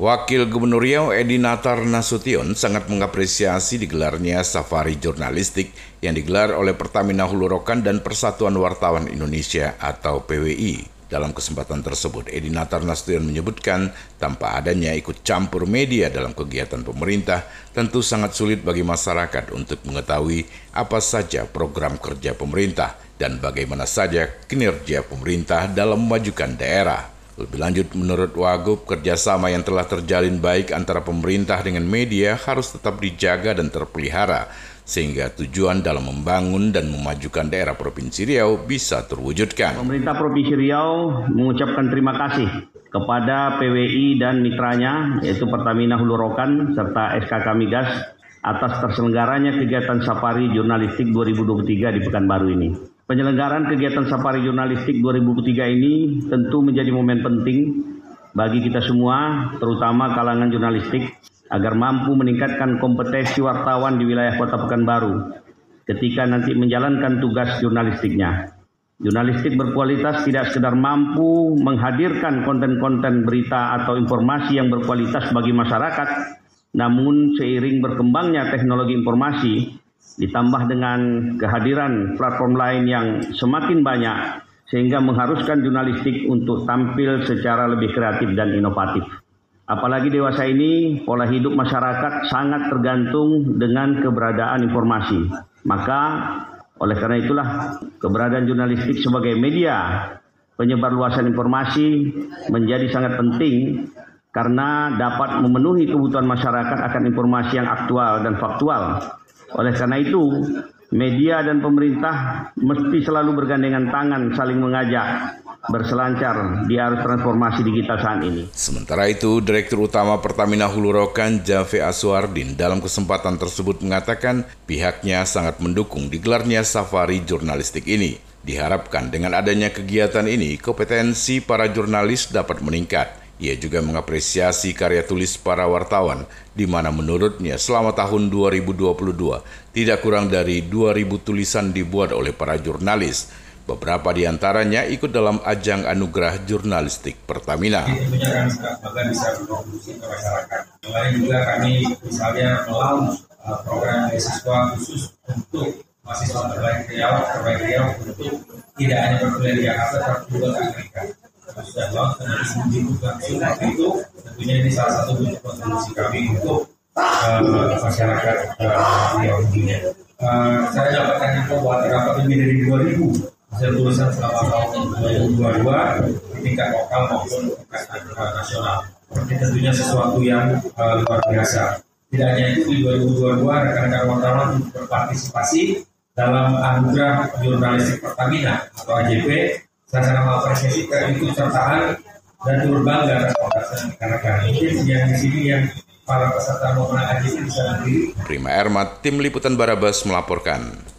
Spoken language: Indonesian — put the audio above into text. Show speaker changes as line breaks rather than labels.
Wakil Gubernur Riau Edi Natar Nasution sangat mengapresiasi digelarnya safari jurnalistik yang digelar oleh Pertamina Hulu Rokan dan Persatuan Wartawan Indonesia atau PWI. Dalam kesempatan tersebut, Edi Natar Nasution menyebutkan tanpa adanya ikut campur media dalam kegiatan pemerintah, tentu sangat sulit bagi masyarakat untuk mengetahui apa saja program kerja pemerintah dan bagaimana saja kinerja pemerintah dalam memajukan daerah. Lebih lanjut, menurut Wagub, kerjasama yang telah terjalin baik antara pemerintah dengan media harus tetap dijaga dan terpelihara, sehingga tujuan dalam membangun dan memajukan daerah Provinsi Riau bisa terwujudkan.
Pemerintah Provinsi Riau mengucapkan terima kasih kepada PWI dan mitranya, yaitu Pertamina Hulu Rokan serta SKK Migas, atas terselenggaranya kegiatan safari jurnalistik 2023 di Pekanbaru ini. Penyelenggaraan kegiatan safari jurnalistik 2003 ini tentu menjadi momen penting bagi kita semua, terutama kalangan jurnalistik, agar mampu meningkatkan kompetensi wartawan di wilayah Kota Pekanbaru ketika nanti menjalankan tugas jurnalistiknya. Jurnalistik berkualitas tidak sekedar mampu menghadirkan konten-konten berita atau informasi yang berkualitas bagi masyarakat, namun seiring berkembangnya teknologi informasi, ditambah dengan kehadiran platform lain yang semakin banyak sehingga mengharuskan jurnalistik untuk tampil secara lebih kreatif dan inovatif. Apalagi dewasa ini, pola hidup masyarakat sangat tergantung dengan keberadaan informasi. Maka, oleh karena itulah, keberadaan jurnalistik sebagai media penyebar luasan informasi menjadi sangat penting karena dapat memenuhi kebutuhan masyarakat akan informasi yang aktual dan faktual oleh karena itu, media dan pemerintah mesti selalu bergandengan tangan saling mengajak berselancar di arus transformasi digital saat ini.
Sementara itu, Direktur Utama Pertamina Hulu Rokan Jave Aswardin dalam kesempatan tersebut mengatakan pihaknya sangat mendukung digelarnya safari jurnalistik ini. Diharapkan dengan adanya kegiatan ini, kompetensi para jurnalis dapat meningkat ia juga mengapresiasi karya tulis para wartawan, di mana menurutnya selama tahun 2022 tidak kurang dari 2.000 tulisan dibuat oleh para jurnalis. Beberapa di antaranya ikut dalam ajang anugerah jurnalistik Pertamina.
Selain juga kami misalnya melalui uh, program beasiswa khusus untuk mahasiswa terbaik Riau, terbaik Riau untuk tidak hanya berkuliah di Jakarta, tapi juga di Amerika sudah dibuka itu tentunya ini salah satu bentuk kontribusi kami untuk uh, masyarakat uh, Riau ini. Uh, saya dapatkan info bahwa terdapat lebih dari 2000 hasil tulisan selama tahun 2022 di tingkat lokal maupun tingkat nasional. Ini tentunya sesuatu yang uh, luar biasa. Tidak hanya itu di 2022 rekan-rekan wartawan berpartisipasi dalam anugerah jurnalistik Pertamina atau AJP saya sangat mengapresiasi sertaan dan turut bangga karena kami yang di sini yang para peserta mau menangani bisa berdiri.
Prima Ermat, Tim Liputan Barabas melaporkan.